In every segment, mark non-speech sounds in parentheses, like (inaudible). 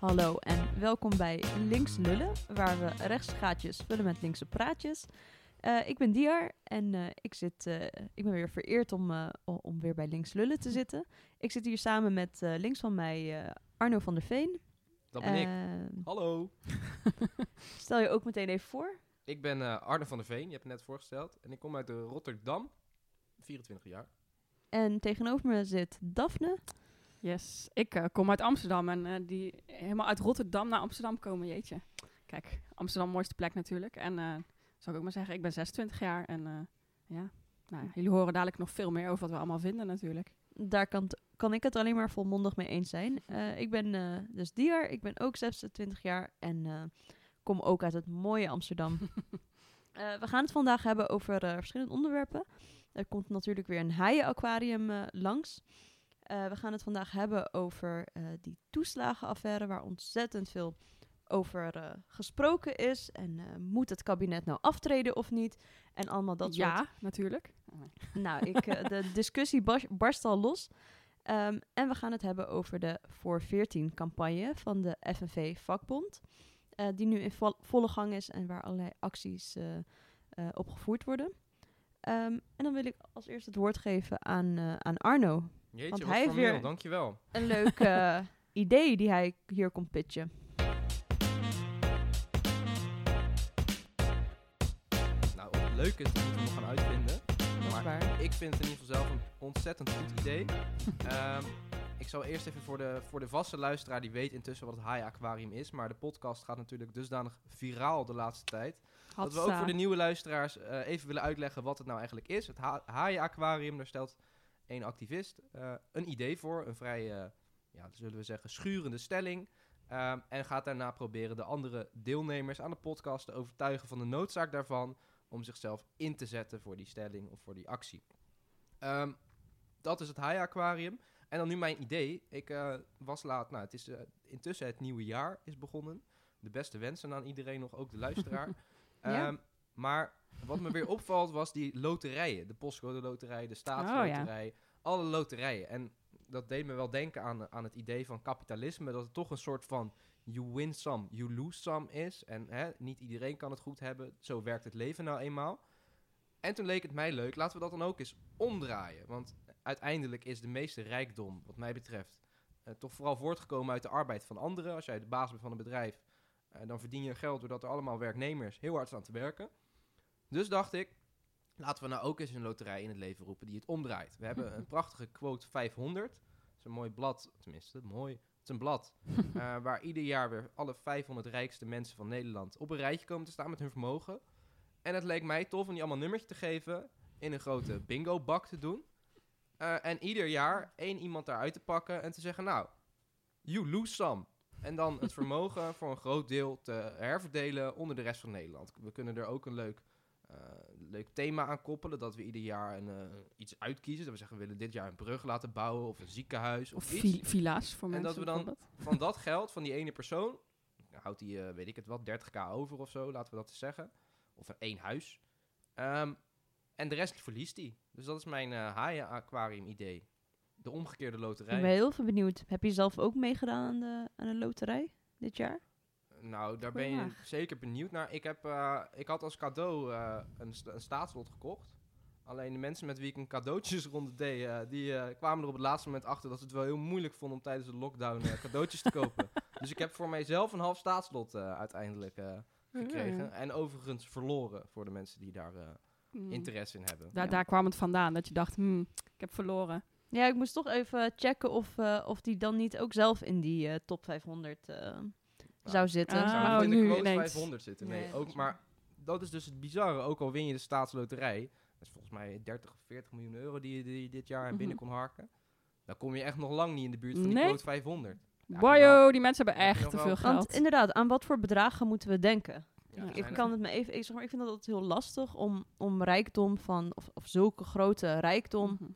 hallo en welkom bij Links Lullen, waar we rechts gaatjes vullen met linkse praatjes. Eh, ik ben Diar en eh, ik, zit, eh, ik ben weer vereerd om, om weer bij Links Lullen te zitten. Ik zit hier samen met links van mij Arno van der Veen. Dat ben ik. Hallo. (laughs) Stel je ook meteen even voor. Ik ben Arne van der Veen, je hebt het net voorgesteld. En ik kom uit Rotterdam, 24 jaar. En tegenover me zit Daphne. Yes, ik eh, kom uit Amsterdam en eh, die helemaal uit Rotterdam naar Amsterdam komen, jeetje. Kijk, Amsterdam, mooiste plek natuurlijk. En eh zou ik ook maar zeggen, ik ben 26 jaar en ja, nou, jullie horen dadelijk nog veel meer over wat we allemaal vinden natuurlijk. Daar kan, kan ik het alleen maar volmondig mee eens zijn. Ik ben dus Diar, ik ben ook 26 jaar en kom ook uit het mooie Amsterdam. (laughs) We gaan het vandaag hebben over verschillende onderwerpen. Er komt natuurlijk weer een haaienaquarium langs. Eh, we gaan het vandaag hebben over eh, die toeslagenaffaire waar ontzettend veel over eh, gesproken is. En moet het kabinet nou aftreden of niet? En allemaal dat soort ja, natuurlijk. Nou, ik, de discussie bars- barst al los. Ehm, en we gaan het hebben over de voor 14 campagne van de FNV Vakbond. eh, die nu in vo- volle gang is en waar allerlei acties op gevoerd worden. Ehm, en dan wil ik als eerst het woord geven aan, aan Arno. Jeetje, Want wat hij heeft formeel, weer- dankjewel. Een leuk eh, (laughs) idee die hij hier komt pitchen. Nou, het leuke is, dat we gaan uitvinden. Maar waar. ik vind het in ieder geval zelf een ontzettend goed idee. (laughs) Ehm, ik zal eerst even voor de, voor de vaste luisteraar, die weet intussen wat het Haai Aquarium is. Maar de podcast gaat natuurlijk dusdanig viraal de laatste tijd. Dat we ook voor de nieuwe luisteraars eh, even willen uitleggen wat het nou eigenlijk is. Het ha haaienaquarium, daar stelt één activist eh, een idee voor. Een vrij, eh, ja, zullen we zeggen, schurende stelling. Ehm, en gaat daarna proberen de andere deelnemers aan de podcast te overtuigen van de noodzaak daarvan. Om zichzelf in te zetten voor die stelling of voor die actie. Ehm, dat is het haaienaquarium. En dan nu mijn idee. Ik eh, was laat, nou het is intussen het nieuwe jaar is begonnen. De beste wensen aan iedereen nog, ook de luisteraar. (laughs) Ja. Ehm, maar wat me weer opvalt was die loterijen. De postcode loterij, de staatsloterij, alle loterijen. En dat deed me wel denken aan, aan het idee van kapitalisme. Dat het toch een soort van you win some, you lose some is. En hè, niet iedereen kan het goed hebben. Zo werkt het leven nou eenmaal. En toen leek het mij leuk, laten we dat dan ook eens omdraaien. Want uiteindelijk is de meeste rijkdom, wat mij betreft, eh, toch vooral voortgekomen uit de arbeid van anderen. Als jij de baas bent van een bedrijf, eh, dan verdien je geld doordat er allemaal werknemers heel hard staan te werken. Dus dacht ik, laten we nou ook eens een loterij in het leven roepen die het omdraait. We hebben een (laughs) prachtige quote 500. Dat is een mooi blad, tenminste, mooi. Het is een blad (laughs) eh, waar ieder jaar weer alle 500 rijkste mensen van Nederland op een rijtje komen te staan met hun vermogen. En het leek mij tof om die allemaal een nummertje te geven, in een grote bingo-bak te doen. Eh, en ieder jaar één iemand daaruit te pakken en te zeggen, nou, you lose some. En dan het (laughs) vermogen voor een groot deel te herverdelen onder de rest van Nederland. We kunnen er ook een leuk, leuk thema aan koppelen. Dat we ieder jaar een, eh, iets uitkiezen. Dat we zeggen, we willen dit jaar een brug laten bouwen of een ziekenhuis of, Of vi- villa's voor En mensen dat we dan-. Van dat geld, van die ene persoon, houdt hij, eh, weet ik het wat, 30k over of zo, laten we dat eens zeggen. Of een één huis. Ehm, en de rest verliest hij. Dus dat is mijn eh haaien-aquarium idee. De omgekeerde Ik ben loterij. heel veel benieuwd. Heb je zelf ook meegedaan aan de, aan de loterij dit jaar? Nou, daar ben je zeker benieuwd naar. Ik, heb, eh, ik had als cadeau eh, een, sta- een staatslot gekocht. Alleen de mensen met wie ik een cadeautjesronde (laughs) deed, eh, die eh, kwamen er op het laatste moment achter dat ze het wel heel moeilijk vonden om tijdens de lockdown eh, cadeautjes te kopen. (laughs) Dus ik heb voor mijzelf een half staatslot eh, uiteindelijk eh, gekregen. Mm. En overigens verloren voor de mensen die daar eh, Mm. interesse in hebben. Daar, Ja. daar kwam het vandaan, dat je dacht, hmm, ik heb verloren. Ja, ik moest toch even checken of, eh, of die dan niet ook zelf in die top 500 eh, zou zitten. Ah, zou in de nu quote ineens. 500 zitten. Nee, ook, is maar dat is dus het bizarre. Ook al win je de staatsloterij, dat is volgens mij 30 of 40 miljoen euro die je die je dit jaar Mhm. binnen kon harken. Dan kom je echt nog lang niet in de buurt van die Nee. quote 500. Ja, Wajo, die mensen hebben echt te veel Want geld. inderdaad, aan wat voor bedragen moeten we denken? Ja, Ik kan het me even, ik, zeg maar, ik vind dat altijd heel lastig om, om rijkdom van, of, of zulke grote rijkdom Mhm.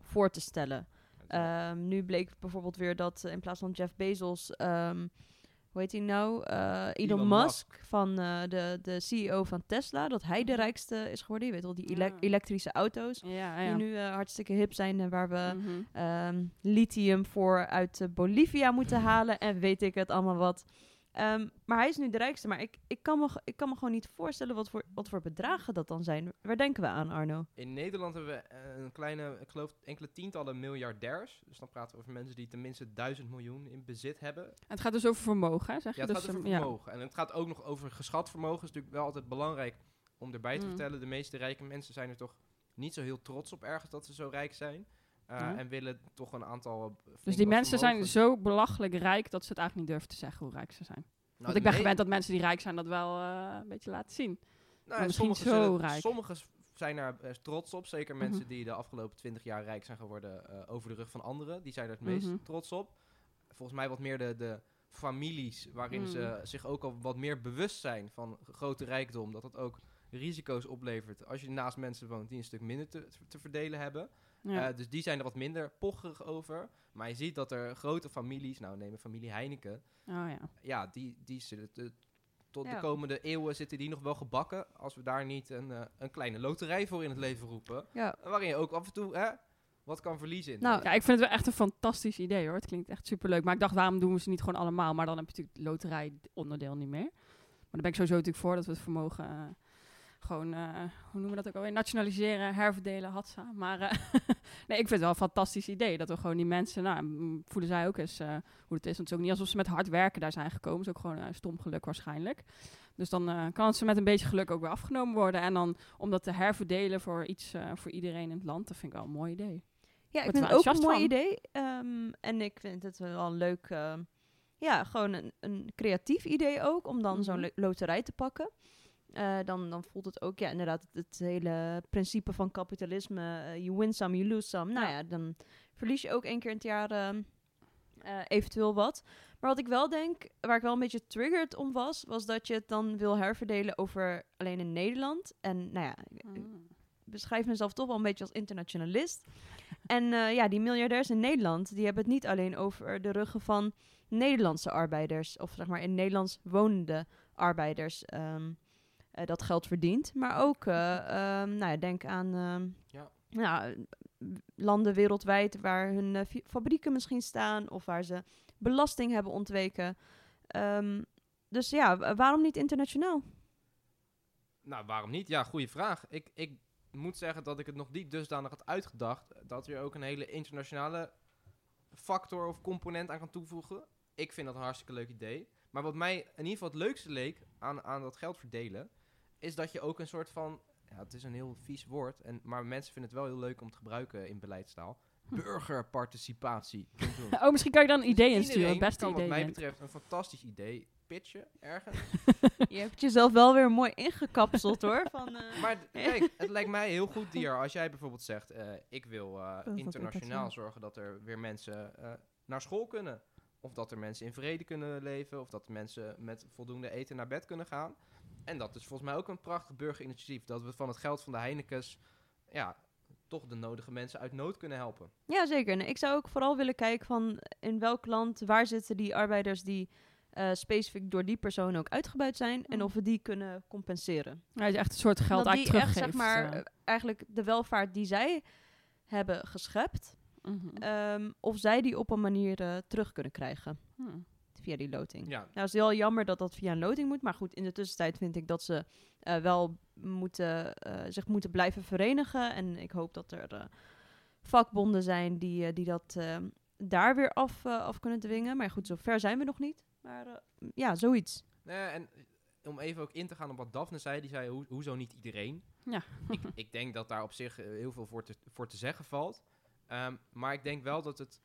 voor te stellen. Ehm, nu bleek bijvoorbeeld weer dat eh, in plaats van Jeff Bezos ehm, hoe heet hij nou? Eh, Elon, Elon Musk, Musk. van eh, de, de CEO van Tesla, dat hij de rijkste is geworden. Je weet wel, die ele- Ja. elektrische auto's. Ja, Die nu eh, hartstikke hip zijn en waar we Mhm. ehm, lithium voor uit Bolivia moeten halen en weet ik het allemaal wat. Ehm, maar hij is nu de rijkste. Maar ik, ik, kan me, ik kan me gewoon niet voorstellen wat voor, wat voor bedragen dat dan zijn. Waar denken we aan, Arno? In Nederland hebben we eh, een kleine, ik geloof enkele tientallen miljardairs. Dus dan praten we over mensen die tenminste duizend miljoen in bezit hebben. Het gaat dus over vermogen, hè, zeg Ja, je? het dus, gaat over ja. vermogen. En het gaat ook nog over geschat vermogen. Dat is natuurlijk wel altijd belangrijk om erbij te Mm. vertellen. De meeste rijke mensen zijn er toch niet zo heel trots op ergens dat ze zo rijk zijn. Eh, Ja. En willen toch een aantal... eh, Dus die mensen zijn zo belachelijk rijk dat ze het eigenlijk niet durven te zeggen hoe rijk ze zijn. Nou, Want ik ben nee. gewend dat mensen die rijk zijn dat wel eh, een beetje laten zien. Nou, misschien zo zullen- rijk. Sommigen zijn daar trots op. Zeker Mhm. mensen die de afgelopen twintig jaar rijk zijn geworden over de rug van anderen. Die zijn er het meest Mhm. trots op. Volgens mij wat meer de, de families waarin ze zich ook al wat meer bewust zijn van grote rijkdom. Dat dat ook risico's oplevert als je naast mensen woont die een stuk minder te, te verdelen hebben. Ja. Eh, dus die zijn er wat minder pocherig over. Maar je ziet dat er grote families, nou neem een familie Heineken, oh ja. ja, die, die zitten te- tot Ja. de komende eeuwen zitten die nog wel gebakken. Als we daar niet een, eh, een kleine loterij voor in het leven roepen. Ja, Waarin je ook af en toe hè, wat kan verliezen. Nou, ja, ik vind het wel echt een fantastisch idee hoor. Het klinkt echt superleuk. Maar ik dacht, waarom doen we ze niet gewoon allemaal? Maar dan heb je natuurlijk het loterij onderdeel niet meer. Maar daar ben ik sowieso natuurlijk voor dat we het vermogen eh, gewoon, eh, hoe noemen we dat ook alweer? Nationaliseren, herverdelen, hatsa. Maar eh, (laughs) nee, ik vind het wel een fantastisch idee. Dat we gewoon die mensen, nou, voelen zij ook eens eh, hoe het is. Want het is ook niet alsof ze met hard werken daar zijn gekomen. Het is ook gewoon stom geluk waarschijnlijk. Dus dan kan het ze met een beetje geluk ook weer afgenomen worden. En dan om dat te herverdelen voor iets voor iedereen in het land, dat vind ik wel een mooi idee. Ja, ik vind het ook een mooi idee. Ehm, en ik vind het wel een leuk, ja, gewoon een, een creatief idee ook, om dan zo'n Mhm. lo- loterij te pakken. Eh, dan, dan voelt het ook, ja, inderdaad, het, het hele principe van kapitalisme. eh, you win some, you lose some. Nou Ja. ja, dan verlies je ook één keer in het jaar ehm, eh, eventueel wat. Maar wat ik wel denk, waar ik wel een beetje triggered om was, was dat je het dan wil herverdelen over alleen in Nederland. En nou ja, ik beschrijf mezelf toch wel een beetje als internationalist. (laughs) en ja, die miljardairs in Nederland, die hebben het niet alleen over de ruggen van Nederlandse arbeiders, of zeg maar in Nederlands wonende arbeiders, ehm, eh, dat geld verdient. Maar ook, ehm, nou ja, denk aan ehm, Ja. ja, landen wereldwijd waar hun eh, fabrieken misschien staan, of waar ze belasting hebben ontweken. Ehm, dus ja, wa- waarom niet internationaal? Nou, waarom niet? Ja, goede vraag. Ik, ik moet zeggen dat ik het nog niet dusdanig had uitgedacht. Dat je ook een hele internationale factor of component aan kan toevoegen. Ik vind dat een hartstikke leuk idee. Maar wat mij in ieder geval het leukste leek aan, aan dat geld verdelen... is dat je ook een soort van... Ja, het is een heel vies woord. En, maar mensen vinden het wel heel leuk om te gebruiken in beleidstaal. Burgerparticipatie. (laughs) kunt doen. Oh, misschien kan je dan een idee Dus insturen. iedereen Het beste kan idee. wat mij betreft een fantastisch idee pitchen ergens. (laughs) Je hebt jezelf wel weer mooi ingekapseld hoor. Van, eh, (laughs) Maar kijk, het lijkt mij heel goed, Dier, als jij bijvoorbeeld zegt... eh, ik wil eh, internationaal zorgen dat er weer mensen eh, naar school kunnen. Of dat er mensen in vrede kunnen leven. Of dat mensen met voldoende eten naar bed kunnen gaan. En dat is volgens mij ook een prachtig burgerinitiatief. Dat we van het geld van de Heinekens... Ja, toch de nodige mensen uit nood kunnen helpen. ja, zeker. En ik zou ook vooral willen kijken van in welk land, waar zitten die arbeiders die eh, specifiek door die persoon ook uitgebuit zijn. En Mm. of we die kunnen compenseren. Ja, je echt een soort geld dat eigenlijk die echt, zeg maar, eh. eigenlijk de welvaart die zij hebben geschept, Mhm. ehm, of zij die op een manier eh, terug kunnen krijgen Hm. Via die loting. Ja, Nou, het is heel jammer dat dat via een loting moet. Maar goed, in de tussentijd vind ik dat ze eh, wel moeten, eh, zich moeten blijven verenigen. En ik hoop dat er eh, vakbonden zijn die, die dat daar weer af, af kunnen dwingen. Maar goed, zover zijn we nog niet. Maar ja, zoiets. En om even ook in te gaan op wat Daphne zei, die zei, hoe, hoezo niet iedereen? Ja. ik, ik denk dat daar op zich heel veel voor te, voor te zeggen valt. Ehm, maar ik denk wel dat het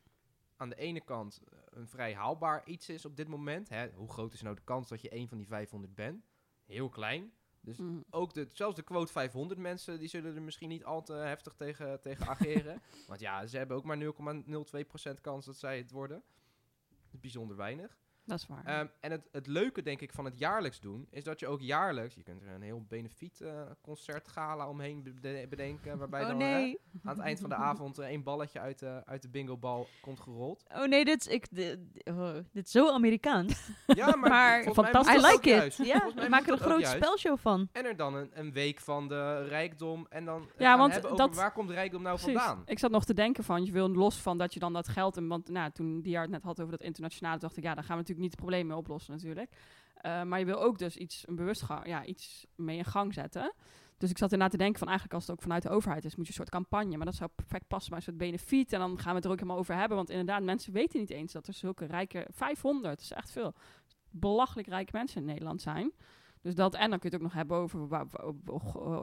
aan de ene kant een vrij haalbaar iets is op dit moment. Hè? Hoe groot is nou de kans dat je een van die 500 bent? Heel klein. Dus Hm. ook de, zelfs de quote 500 mensen, die zullen er misschien niet al te heftig tegen, tegen (laughs) ageren. Want ja, ze hebben ook maar 0,02% kans dat zij het worden. Bijzonder weinig. Dat is waar. Ehm, en het, het leuke, denk ik, van het jaarlijks doen, is dat je ook jaarlijks, je kunt er een heel benefiet eh, concert gala omheen bede- bedenken, (laughs) waarbij Oh dan aan het eind van de avond eh, één balletje uit de, uit de bingobal komt gerold. Oh nee, dit is, ik, dit, oh, dit is zo Amerikaans. (laughs) Ja, maar, (laughs) Fantastisch. I like it. juist. Ja, we maken er een juist. spelshow van. En er dan een, een week van de rijkdom. En dan eh, Ja, want hebben over dat- waar komt rijkdom nou Precies. vandaan? Ik zat nog te denken van, je wil los van dat je dan dat geld... En, want nou, toen die het net had over dat internationale, dacht ik... Ja, daar gaan we natuurlijk niet het probleem mee oplossen natuurlijk. Eh, maar je wil ook dus iets, een bewust ja, iets mee in gang zetten. Dus ik zat erna te denken van eigenlijk als het ook vanuit de overheid is, moet je een soort campagne. Maar dat zou perfect passen bij een soort benefiet. En dan gaan we het er ook helemaal over hebben. Want inderdaad, mensen weten niet eens dat er zulke rijke... 500, dat is echt veel. Belachelijk rijke mensen in Nederland zijn. Dus dat, en dan kun je het ook nog hebben over,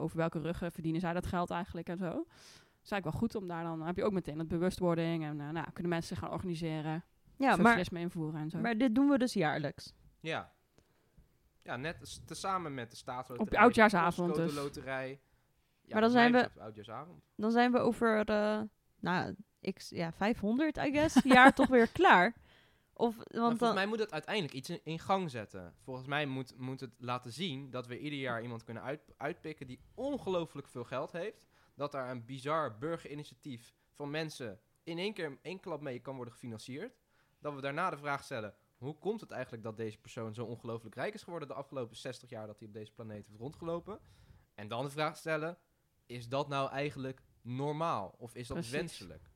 over welke ruggen verdienen zij dat geld eigenlijk en zo. Dat is eigenlijk wel goed om daar dan, dan heb je ook meteen dat bewustwording en eh, nou, kunnen mensen gaan organiseren, Ja, maar, invoeren en zo. maar dit doen we dus jaarlijks. Ja. Ja, net tezamen met de staatsloterij. Op oudjaarsavond de dus. loterij. Ja, Maar dan zijn we- oudjaarsavond. Dan zijn we over, eh, nou, ik, ja, 500, I guess, (laughs) jaar toch weer klaar. Of, want volgens dan, mij moet het uiteindelijk iets in, in gang zetten. Volgens mij moet, moet het laten zien dat we ieder jaar iemand kunnen uit, uitpikken die ongelooflijk veel geld heeft. Dat daar een bizar burgerinitiatief van mensen in één keer in één klap mee kan worden gefinancierd. Dat we daarna de vraag stellen, hoe komt het eigenlijk dat deze persoon zo ongelooflijk rijk is geworden de afgelopen 60 jaar dat hij op deze planeet heeft rondgelopen? En dan de vraag stellen, is dat nou eigenlijk normaal? Of is dat Precies. wenselijk?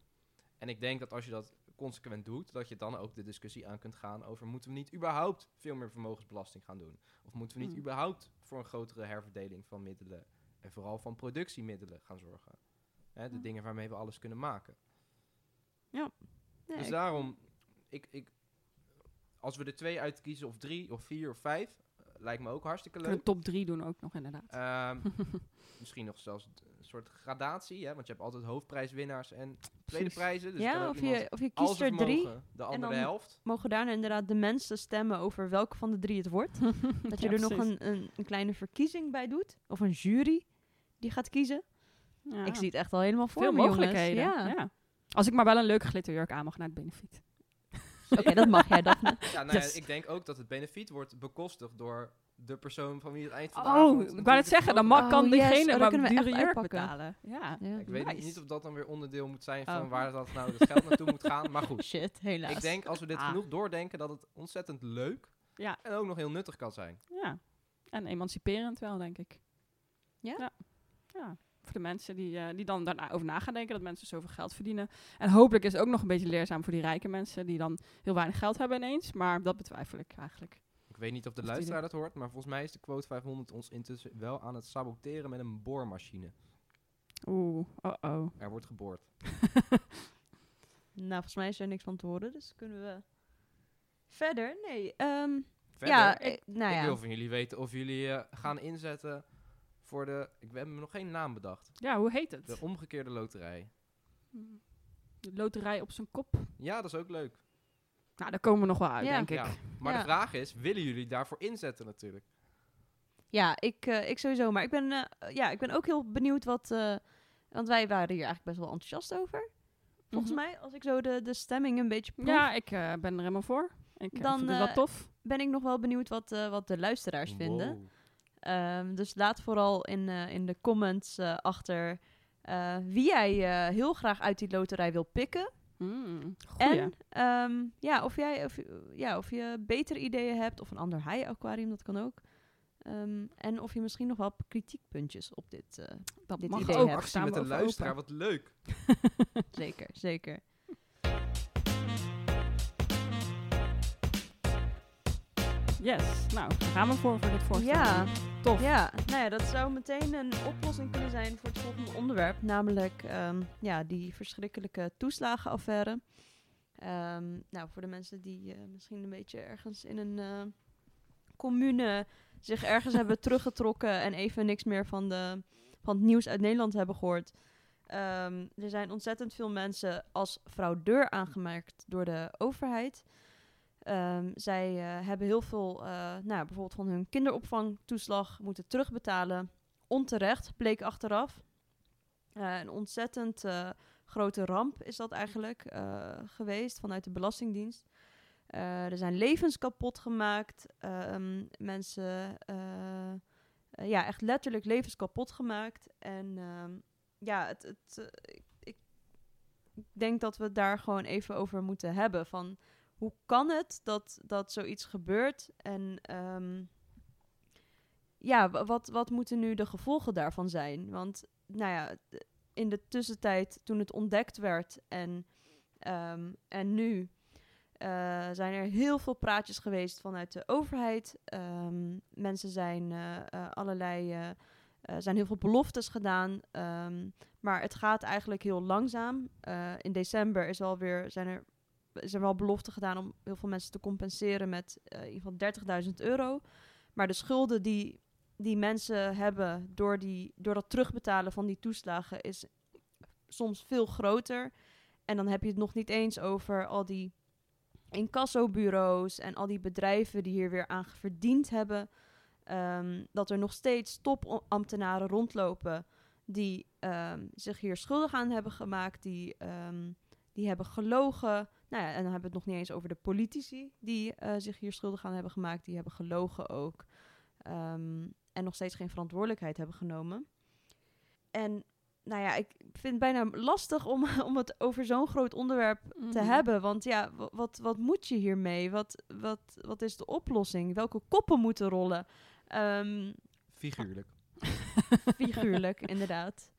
En ik denk dat als je dat consequent doet, dat je dan ook de discussie aan kunt gaan over moeten we niet überhaupt veel meer vermogensbelasting gaan doen? Of moeten we niet Hmm. überhaupt voor een grotere herverdeling van middelen en vooral van productiemiddelen gaan zorgen? Hè, de Ja. dingen waarmee we alles kunnen maken. nee, Dus daarom, ik, ik, als we er twee uitkiezen, of drie, of vier, of vijf, eh, lijkt me ook hartstikke leuk. top 3 doen ook nog inderdaad. Ehm, (laughs) misschien nog zelfs een soort gradatie, hè? want je hebt altijd hoofdprijswinnaars en tweede prijzen. Dus ja, of je, of je kiest er drie, vermogen, de andere dan- helft. mogen daarna inderdaad de mensen stemmen over welke van de drie het wordt. (laughs) Dat je Ja, er nog een, een, een kleine verkiezing bij doet. Of een jury die gaat kiezen. Ja. Ik zie het echt al helemaal voor veel me, mogelijkheden. Ja. Ja. Als ik maar wel een leuke glitterjurk aan mag naar het benefiet. Oké, dat mag jij, Daphne. (laughs) Ja, nou Yes. ja, ik denk ook dat het benefiet wordt bekostigd door de persoon van wie het eind van de Oh, avond ik wou net zeggen, dan mag, Oh, kan yes. diegene Oh, dan dure jurk betalen. Ja. Ja. Ik weet Nice. niet of dat dan weer onderdeel moet zijn Oh. van waar dat nou het geld naartoe moet gaan. Maar goed, Shit, helaas. ik denk als we dit Ah. genoeg doordenken dat het ontzettend leuk Ja. en ook nog heel nuttig kan zijn. Ja, en emanciperend wel, denk ik. Ja? Ja, Ja. Voor de mensen die, eh, die dan daarover na gaan denken dat mensen zoveel geld verdienen. En hopelijk is het ook nog een beetje leerzaam voor die rijke mensen die dan heel weinig geld hebben ineens. Maar dat betwijfel ik eigenlijk. Ik weet niet of de luisteraar dat hoort, maar volgens mij is de quote 500 ons intussen wel aan het saboteren met een boormachine. Oeh, oh oh. Er wordt geboord. (laughs) Nou, volgens mij is er niks van te horen, dus kunnen we verder. Nee, ehm, Verder, ja, ik, nou ik ja. wil van jullie weten of jullie eh, gaan inzetten voor de... Ik hebben nog geen naam bedacht. Ja, hoe heet het? De omgekeerde loterij. De loterij op zijn kop. Ja, dat is ook leuk. Nou, daar komen we nog wel uit, Ja. denk ik. Ja. Maar Ja. de vraag is, willen jullie daarvoor inzetten natuurlijk? Ja, ik, eh, ik sowieso. Maar ik ben, eh, ja, ik ben ook heel benieuwd wat... eh, want wij waren hier eigenlijk best wel enthousiast over. Volgens Mhm. mij, als ik zo de, de stemming een beetje proef... Ja, ik eh, ben er helemaal voor. Ik Dan, vind het wel tof. ben ik nog wel benieuwd wat, eh, wat de luisteraars vinden. Ehm, dus laat vooral in, eh, in de comments eh, achter eh, wie jij eh, heel graag uit die loterij wil pikken. Mm. En ehm, ja, of, jij, of, ja, of je betere ideeën hebt, of een ander haai-aquarium, dat kan ook. Ehm, en of je misschien nog wel kritiekpuntjes op dit... eh, dat dit mag idee ook. hebt. Actie met over luisteraar, open. wat leuk. (laughs) zeker, zeker. Yes. Nou, daar gaan we voor voor dit voorstel. Ja, Tof. ja, nou ja, dat zou meteen een oplossing kunnen zijn voor het volgende onderwerp. Namelijk ehm, ja, die verschrikkelijke toeslagenaffaire. Ehm, nou, voor de mensen die eh, misschien een beetje ergens in een eh, commune zich ergens hebben (laughs) teruggetrokken en even niks meer van, de, van het nieuws uit Nederland hebben gehoord. Ehm, er zijn ontzettend veel mensen als fraudeur aangemerkt door de overheid. Ehm, zij eh, hebben heel veel, eh, nou, bijvoorbeeld van hun kinderopvangtoeslag moeten terugbetalen. Onterecht, bleek achteraf. Eh, een ontzettend grote ramp is dat eigenlijk geweest vanuit de Belastingdienst. er zijn levens kapot gemaakt. Ehm, mensen, ja, echt letterlijk levens kapot gemaakt. En ehm, ja, het, het, ik, ik denk dat we het daar gewoon even over moeten hebben. Van hoe kan het dat, dat zoiets gebeurt? En ehm, ja, wat, wat moeten nu de gevolgen daarvan zijn? Want nou ja, in de tussentijd toen het ontdekt werd en, um, en nu uh, zijn er heel veel praatjes geweest vanuit de overheid. Um, mensen zijn uh, uh, allerlei, zijn heel veel beloftes gedaan, maar het gaat eigenlijk heel langzaam. in december is alweer, zijn er zijn wel beloften gedaan om heel veel mensen te compenseren met in ieder geval 30.000 euro. Maar de schulden die die mensen hebben door, die, door dat terugbetalen van die toeslagen is soms veel groter. En dan heb je het nog niet eens over al die incassobureaus en al die bedrijven die hier weer aan verdiend hebben. Um, dat er nog steeds topambtenaren rondlopen die um, zich hier schuldig aan hebben gemaakt, die, um, die hebben gelogen. Nou ja, en dan hebben we het nog niet eens over de politici die uh, zich hier schuldig aan hebben gemaakt, die hebben gelogen ook. Um, en nog steeds geen verantwoordelijkheid hebben genomen. En nou ja, ik vind het bijna lastig om, (laughs) om het over zo'n groot onderwerp te Mhm. hebben. Want ja, wa- wat, wat moet je hiermee? Wat, wat, wat is de oplossing? Welke koppen moeten rollen? Ehm, Figuurlijk. (laughs) figuurlijk, inderdaad.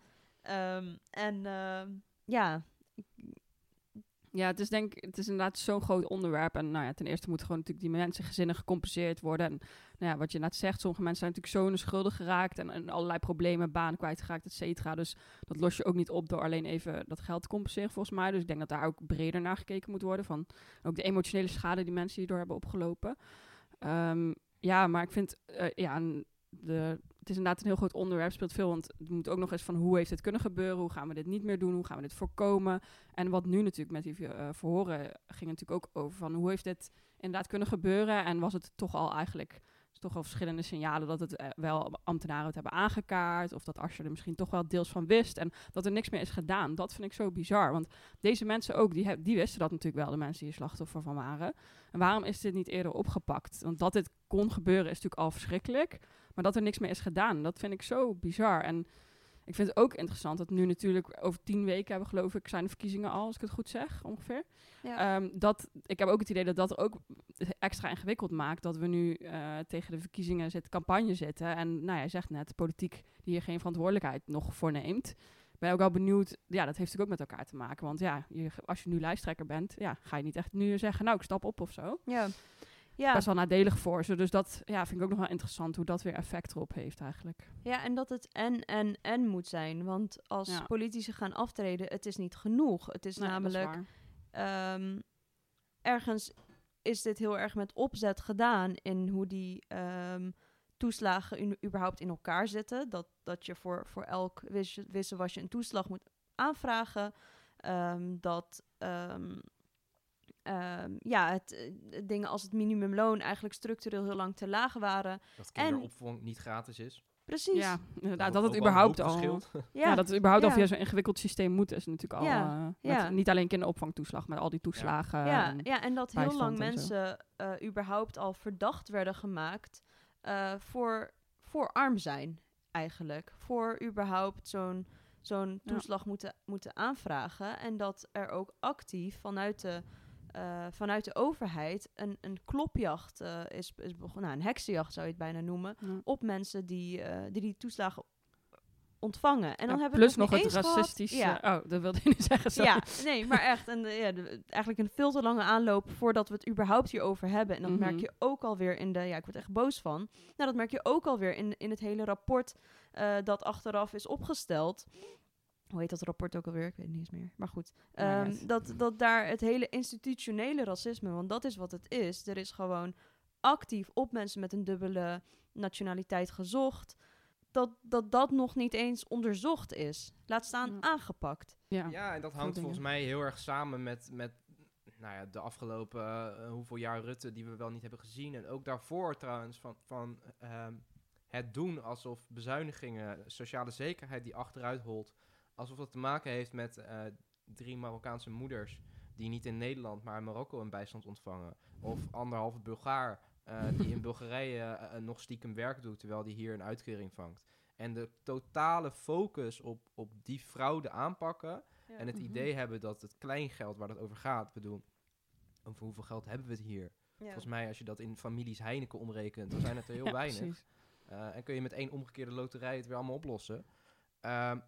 Ehm, en ehm, ja, Ja, het is denk het is inderdaad zo'n groot onderwerp. En nou ja, ten eerste moeten gewoon natuurlijk die mensen gezinnen gecompenseerd worden. En nou ja, wat je net zegt, sommige mensen zijn natuurlijk zo in de schulden geraakt en, allerlei problemen, banen kwijtgeraakt, et cetera. Dus dat los je ook niet op door alleen even dat geld te compenseren, volgens mij. Dus ik denk dat daar ook breder naar gekeken moet worden. Van ook de emotionele schade die mensen hierdoor hebben opgelopen. Ehm, ja, maar ik vind, eh, ja, en het is inderdaad een heel groot onderwerp, speelt veel. Want het moet ook nog eens van hoe heeft het kunnen gebeuren? Hoe gaan we dit niet meer doen? Hoe gaan we dit voorkomen? En wat nu natuurlijk met die eh, verhoren ging natuurlijk ook over van hoe heeft dit inderdaad kunnen gebeuren? En was het toch al eigenlijk toch wel verschillende signalen dat het eh, wel ambtenaren het hebben aangekaart of dat Asscher er misschien toch wel deels van wist en dat er niks meer is gedaan. Dat vind ik zo bizar, want deze mensen ook, die, die wisten dat natuurlijk wel, de mensen die er slachtoffer van waren. En waarom is dit niet eerder opgepakt? Want dat dit kon gebeuren is natuurlijk al verschrikkelijk, maar dat er niks meer is gedaan, dat vind ik zo bizar. En ik vind het ook interessant dat nu natuurlijk over tien weken hebben, geloof ik, zijn de verkiezingen al, als ik het goed zeg, ongeveer. ja. Ehm, dat, ik heb ook het idee dat dat ook extra ingewikkeld maakt. Dat we nu eh, tegen de verkiezingen zitten, campagne zitten. En nou, jij zegt net, politiek die hier geen verantwoordelijkheid nog voor neemt. Ik ben ook wel benieuwd, ja, dat heeft natuurlijk ook met elkaar te maken. Want ja, je, als je nu lijsttrekker bent, ja, ga je niet echt nu zeggen, nou, ik stap op of zo. ja. Ja. Best wel nadelig voor ze. Dus dat ja, vind ik ook nog wel interessant hoe dat weer effect erop heeft eigenlijk. Ja, en dat het en, en, en moet zijn. Want als Ja. politici gaan aftreden, het is niet genoeg. Het is Nee, dat is namelijk, ehm, ergens is dit heel erg met opzet gedaan in hoe die ehm, toeslagen u- überhaupt in elkaar zitten. Dat, dat je voor, voor elk wis- wisselwasje een toeslag moet aanvragen. Ehm, dat ehm, ja, het, eh, dingen als het minimumloon eigenlijk structureel heel lang te laag waren. Dat En- kinderopvang niet gratis is. Precies. Ja, inderdaad, Ook- dat het überhaupt al... (laughs) Ja, dat het überhaupt al Ja. via zo'n ingewikkeld systeem moet, is natuurlijk al. Ja, eh, met ja. Niet alleen kinderopvangtoeslag, maar al die toeslagen. Ja, en- ja, en dat heel lang mensen eh, überhaupt al verdacht werden gemaakt eh, voor, voor arm zijn, eigenlijk. Voor überhaupt zo'n zo'n Ja. toeslag moeten, moeten aanvragen. En dat er ook actief vanuit de, eh, vanuit de overheid een, een klopjacht eh, is, is begonnen. Nou, een heksenjacht zou je het bijna noemen. Ja. Op mensen die eh, die, die toeslagen ontvangen. En dan Ja, hebben plus we nog niet het racistische. Ja, Oh, dat wilde je nu zeggen. Sorry. ja, nee, maar echt. En, ja, de- eigenlijk een veel te lange aanloop voordat we het überhaupt hierover hebben. En dat Mhm. merk je ook alweer in de... Ja, ik word echt boos van. Nou, dat merk je ook alweer in, in het hele rapport dat achteraf is opgesteld. Hoe heet dat rapport ook alweer? Ik weet het niet eens meer. Maar goed. Maar Ehm, dat, dat daar het hele institutionele racisme... Want dat is wat het is. Er is gewoon actief op mensen met een dubbele nationaliteit gezocht. Dat dat, dat nog niet eens onderzocht is. Laat staan Ja. aangepakt. Ja. Ja, en dat hangt volgens mij heel erg samen met, met nou ja, de afgelopen eh, hoeveel jaar Rutte die we wel niet hebben gezien. En ook daarvoor trouwens van, van ehm, het doen alsof bezuinigingen, sociale zekerheid die achteruit holt, alsof dat te maken heeft met eh, drie Marokkaanse moeders die niet in Nederland, maar in Marokko een bijstand ontvangen. Of anderhalve Bulgaar uh, die in (laughs) Bulgarije uh, nog stiekem werk doet, terwijl die hier een uitkering vangt. En de totale focus op, op die fraude aanpakken. En het Mhm. idee hebben dat het kleingeld waar het over gaat, bedoel, over hoeveel geld hebben we het hier? Volgens mij, als je dat in families Heineken omrekent, dan zijn het er (laughs) heel Ja, weinig. Uh, en kun je met één omgekeerde loterij het weer allemaal oplossen. Ehm,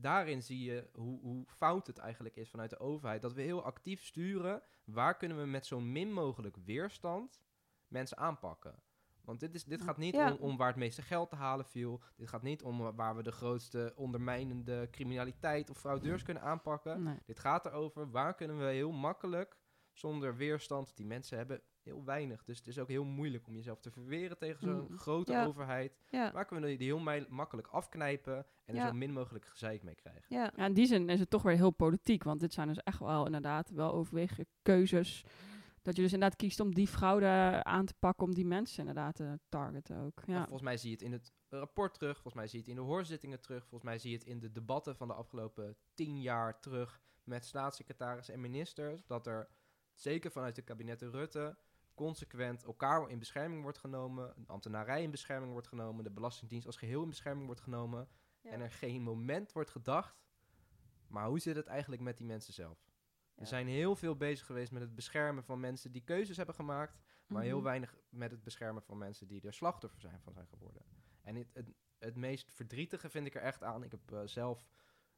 daarin zie je hoe, hoe fout het eigenlijk is vanuit de overheid. Dat we heel actief sturen. Waar kunnen we met zo min mogelijk weerstand mensen aanpakken? Want dit, is, dit gaat niet Ja. om, om waar het meeste geld te halen viel. Dit gaat niet om waar we de grootste ondermijnende criminaliteit of fraudeurs kunnen aanpakken. Nee. Dit gaat erover waar kunnen we heel makkelijk, zonder weerstand, die mensen hebben heel weinig. Dus het is ook heel moeilijk om jezelf te verweren tegen zo'n Mm. grote Ja. overheid. Ja, Waar kunnen we die heel mij- makkelijk afknijpen en er zo min mogelijk gezeik mee krijgen? ja. Ja, in die zin is het toch weer heel politiek. Want dit zijn dus echt wel inderdaad wel overwegen keuzes. Dat je dus inderdaad kiest om die fraude aan te pakken. Om die mensen inderdaad te targeten ook. Ja. Volgens mij zie je het in het rapport terug. Volgens mij zie je het in de hoorzittingen terug. Volgens mij zie je het in de debatten van de afgelopen tien jaar terug met staatssecretarissen en ministers. Dat er zeker vanuit de kabinetten Rutte consequent elkaar in bescherming wordt genomen. De ambtenarij in bescherming wordt genomen. De Belastingdienst als geheel in bescherming wordt genomen. Ja. En er geen moment wordt gedacht. Maar hoe zit het eigenlijk met die mensen zelf? Ja. We zijn heel veel bezig geweest met het beschermen van mensen die keuzes hebben gemaakt. Maar heel Mhm. weinig met het beschermen van mensen die er slachtoffer zijn van zijn geworden. En het, het, het meest verdrietige vind ik er echt aan. Ik heb eh, zelf,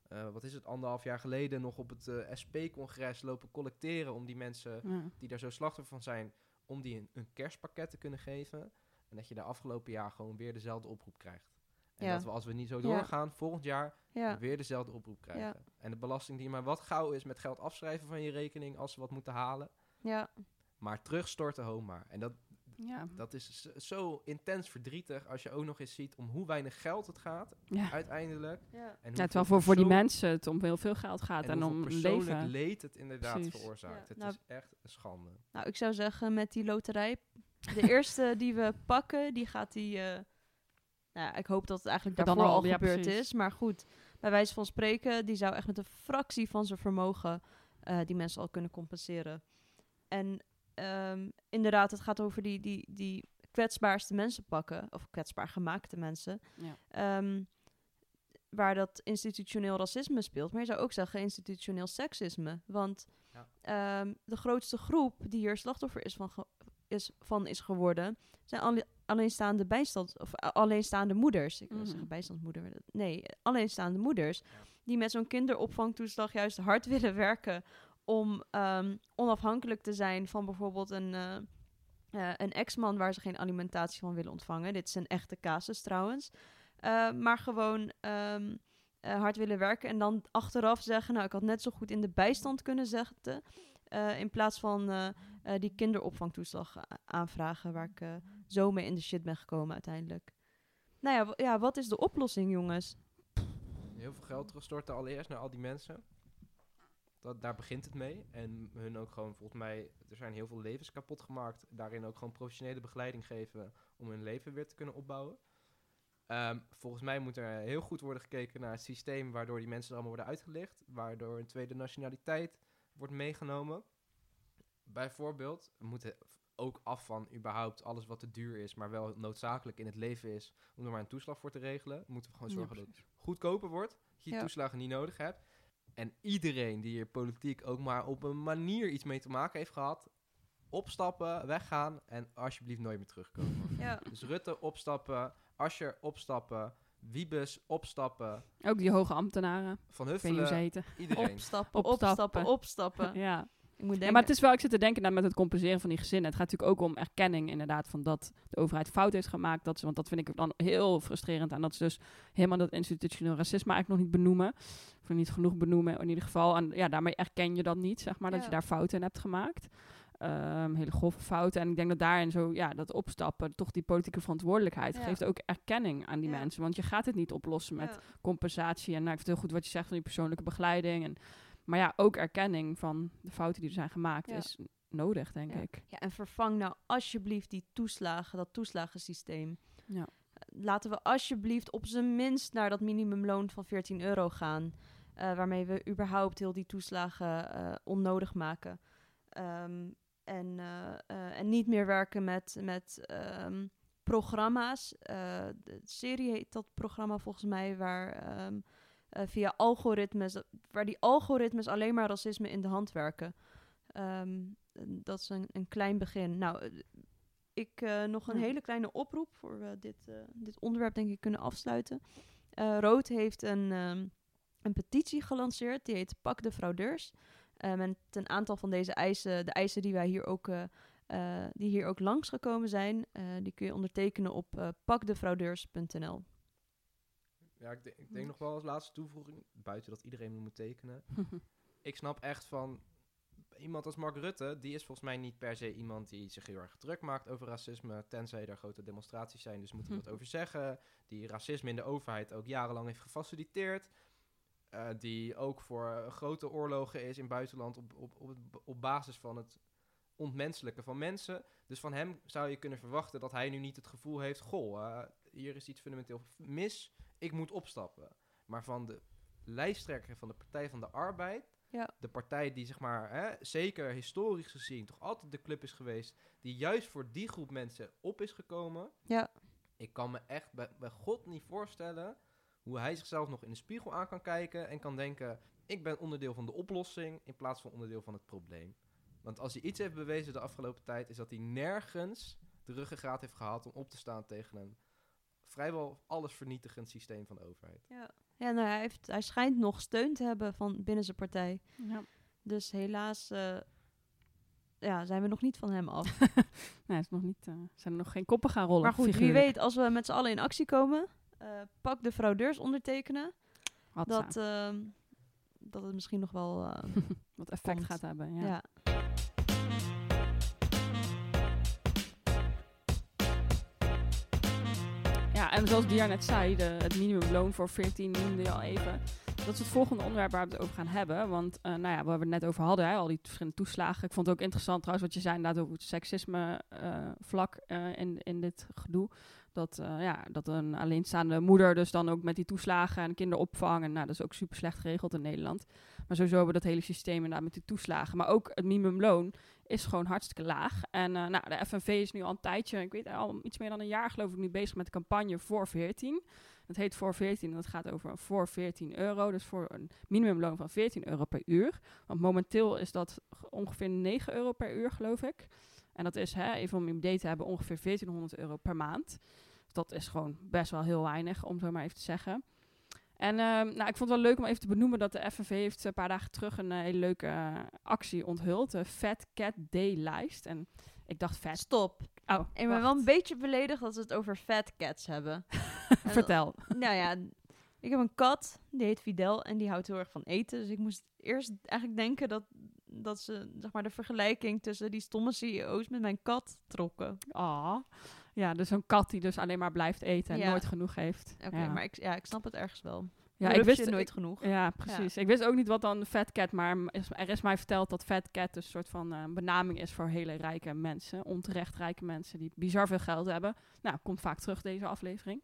eh, wat is het, anderhalf jaar geleden nog op het eh, SP-congres lopen collecteren om die mensen Ja. die daar zo slachtoffer van zijn, om die een, een kerstpakket te kunnen geven. En dat je de afgelopen jaar gewoon weer dezelfde oproep krijgt. En Ja. dat we als we niet zo Ja. doorgaan, volgend jaar ja. weer dezelfde oproep krijgen. En de belasting die maar wat gauw is met geld afschrijven van je rekening als ze wat moeten halen. ja. Maar terugstorten, ho maar. En dat, Ja. dat is zo intens verdrietig als je ook nog eens ziet om hoe weinig geld het gaat Ja. uiteindelijk. ja. En Ja, terwijl voor, voor die mensen het om heel veel geld gaat en, en, om persoonlijk leven. leed het inderdaad Precies. veroorzaakt. Ja, Het nou- is echt een schande. Nou, ik zou zeggen met die loterij. De (laughs) eerste die we pakken, die gaat die. eh, nou, ja, ik hoop dat het eigenlijk dan daarvoor al, gebeurd precies. is. Maar goed, bij wijze van spreken, die zou echt met een fractie van zijn vermogen eh, die mensen al kunnen compenseren. En ehm, inderdaad, het gaat over die, die, die kwetsbaarste mensen pakken, of kwetsbaar gemaakte mensen. Ja. Ehm, waar dat institutioneel racisme speelt. Maar je zou ook zeggen institutioneel seksisme. Want Ja. ehm, de grootste groep die hier slachtoffer is van, ge- is, van is geworden... zijn alle, alleenstaande bijstand... of alleenstaande moeders. Ik wil Mhm. zeggen bijstandsmoeder. Nee, alleenstaande moeders. Die met zo'n kinderopvangtoeslag juist hard willen werken... om ehm, onafhankelijk te zijn van bijvoorbeeld een... eh, eh, een ex-man waar ze geen alimentatie van willen ontvangen. Dit is een echte casus trouwens. Uh, maar gewoon uh, hard willen werken en dan achteraf zeggen... nou, ik had net zo goed in de bijstand kunnen zetten... Uh, in plaats van uh, die kinderopvangtoeslag aanvragen... waar ik zo mee in de shit ben gekomen uiteindelijk. Nou ja, ja, wat is de oplossing, jongens? Heel veel geld terugstorten allereerst naar al die mensen. Dat, daar begint het mee. En hun ook gewoon, volgens mij, er zijn heel veel levens kapot gemaakt. Daarin ook gewoon professionele begeleiding geven om hun leven weer te kunnen opbouwen. Um, volgens mij moet er heel goed worden gekeken naar het systeem waardoor die mensen er allemaal worden uitgelicht. Waardoor een tweede nationaliteit wordt meegenomen. Bijvoorbeeld, we moeten ook af van überhaupt alles wat te duur is, maar wel noodzakelijk in het leven is, om er maar een toeslag voor te regelen. Moeten we gewoon zorgen ja, dat het goedkoper wordt, dat je ja. toeslagen niet nodig hebt. En iedereen die hier politiek ook maar op een manier iets mee te maken heeft gehad, opstappen, weggaan en alsjeblieft nooit meer terugkomen. (laughs) Ja. Dus Rutte opstappen, Ascher opstappen, Wiebes opstappen. Ook die hoge ambtenaren. Van Huffelen, iedereen. Opstappen, opstappen, opstappen. (laughs) ja. Ja, maar het is wel, ik zit te denken nou, met het compenseren van die gezinnen. Het gaat natuurlijk ook om erkenning inderdaad van dat de overheid fout heeft gemaakt. Dat ze, want dat vind ik dan heel frustrerend aan. Dat ze dus helemaal dat institutioneel racisme eigenlijk nog niet benoemen. Of niet genoeg benoemen in ieder geval. En ja, daarmee erken je dat niet, zeg maar, dat je daar fouten in hebt gemaakt. Um, hele grove fouten. En ik denk dat daarin zo, ja, dat opstappen, toch die politieke verantwoordelijkheid, Ja. geeft ook erkenning aan die Ja. mensen. Want je gaat het niet oplossen met compensatie. En nou, ik vind het heel goed wat je zegt van die persoonlijke begeleiding. En, maar ja, ook erkenning van de fouten die er zijn gemaakt Ja. is nodig, denk Ja. ik. Ja, en vervang nou alsjeblieft die toeslagen, dat toeslagensysteem. Ja. Laten we alsjeblieft op zijn minst naar dat minimumloon van 14 euro gaan. waarmee we überhaupt heel die toeslagen onnodig maken. Ehm, en, en niet meer werken met, met ehm, programma's. de serie heet dat programma volgens mij, waar ehm, via algoritmes, waar die algoritmes alleen maar racisme in de hand werken. dat is een, een klein begin. Nou, ik uh, nog een hele kleine oproep voor we dit, uh, dit onderwerp denk ik kunnen afsluiten. Uh, Rood heeft een, um, een petitie gelanceerd, die heet Pak de fraudeurs. Um, en een aantal van deze eisen, de eisen die wij hier ook, die hier ook langsgekomen zijn, die kun je ondertekenen op pakdefraudeurs.nl. Ja, ik, ik denk nog wel als laatste toevoeging, buiten dat iedereen moet tekenen. (laughs) ik snap echt van, iemand als Mark Rutte, die is volgens mij niet per se iemand die zich heel erg druk maakt over racisme, tenzij er grote demonstraties zijn, dus moet hij wat over zeggen. Die racisme in de overheid ook jarenlang heeft gefaciliteerd. Uh, die ook voor grote oorlogen is in buitenland op, op, op, op basis van het ontmenselijke van mensen. Dus van hem zou je kunnen verwachten dat hij nu niet het gevoel heeft: goh, uh, hier is iets fundamenteel mis, ik moet opstappen. Maar van de lijsttrekker van de Partij van de Arbeid ja. De partij die, zeg maar, hè, zeker historisch gezien, toch altijd de club is geweest, die juist voor die groep mensen op is gekomen. Ja. Ik kan me echt bij, bij God niet voorstellen hoe hij zichzelf nog in de spiegel aan kan kijken en kan denken: ik ben onderdeel van de oplossing in plaats van onderdeel van het probleem. Want als hij iets heeft bewezen de afgelopen tijd, is dat hij nergens de ruggengraat heeft gehaald om op te staan tegen een vrijwel alles vernietigend systeem van de overheid. Ja. Ja, nou, hij, heeft, hij schijnt nog steun te hebben van binnen zijn partij. Ja. Dus helaas uh, ja, zijn we nog niet van hem af. (laughs) nee, is nog niet, uh, zijn er nog geen koppen gaan rollen. Maar goed, wie weet, als we met z'n allen in actie komen, uh, pak de fraudeurs ondertekenen. dat, ehm, dat het misschien nog wel (laughs) wat effect gaat hebben. ja. ja. En zoals Dia net zei, de, het minimumloon voor 14 noemde je al even. Dat is het volgende onderwerp waar we het over gaan hebben. Want uh, nou ja, we het net over hadden, hè, al die verschillende toeslagen. Ik vond het ook interessant trouwens wat je zei inderdaad over het seksisme uh, vlak uh, in, in dit gedoe. Dat, ja, dat een alleenstaande moeder dus dan ook met die toeslagen en kinderopvang. En nou, dat is ook super slecht geregeld in Nederland. Maar sowieso hebben we dat hele systeem inderdaad met die toeslagen. Maar ook het minimumloon is gewoon hartstikke laag. En uh, nou, de FNV is nu al een tijdje, ik weet al iets meer dan een jaar geloof ik, nu bezig met de campagne voor 14. Dat heet voor 14 en dat gaat over voor 14 euro. Dus voor een minimumloon van 14 euro per uur. Want momenteel is dat ongeveer 9 euro per uur, geloof ik. En dat is, hè, even om een idee te hebben, ongeveer 1400 euro per maand. Dat is gewoon best wel heel weinig, om zo maar even te zeggen. En ehm, nou, ik vond het wel leuk om even te benoemen dat de FNV heeft een paar dagen terug een uh, hele leuke uh, actie onthuld. De Fat Cat Day lijst. En ik dacht vet. Stop. Oh, ik ben wel een beetje beledigd dat we het over fat cats hebben. (laughs) Vertel. nou ja, ik heb een kat, die heet Fidel en die houdt heel erg van eten. Dus ik moest eerst eigenlijk denken dat, dat ze zeg maar, de vergelijking tussen die stomme CEO's met mijn kat trokken. Ah. Ja, dus een kat die dus alleen maar blijft eten en nooit genoeg heeft. Oké, maar ik, ja, ik snap het ergens wel. Ja, ik wist nooit genoeg. Ja, precies. Ik wist ook niet wat dan fat cat, maar er is mij verteld dat fat cat dus een soort van uh, benaming is voor hele rijke mensen, onterecht rijke mensen die bizar veel geld hebben. Nou, komt vaak terug deze aflevering.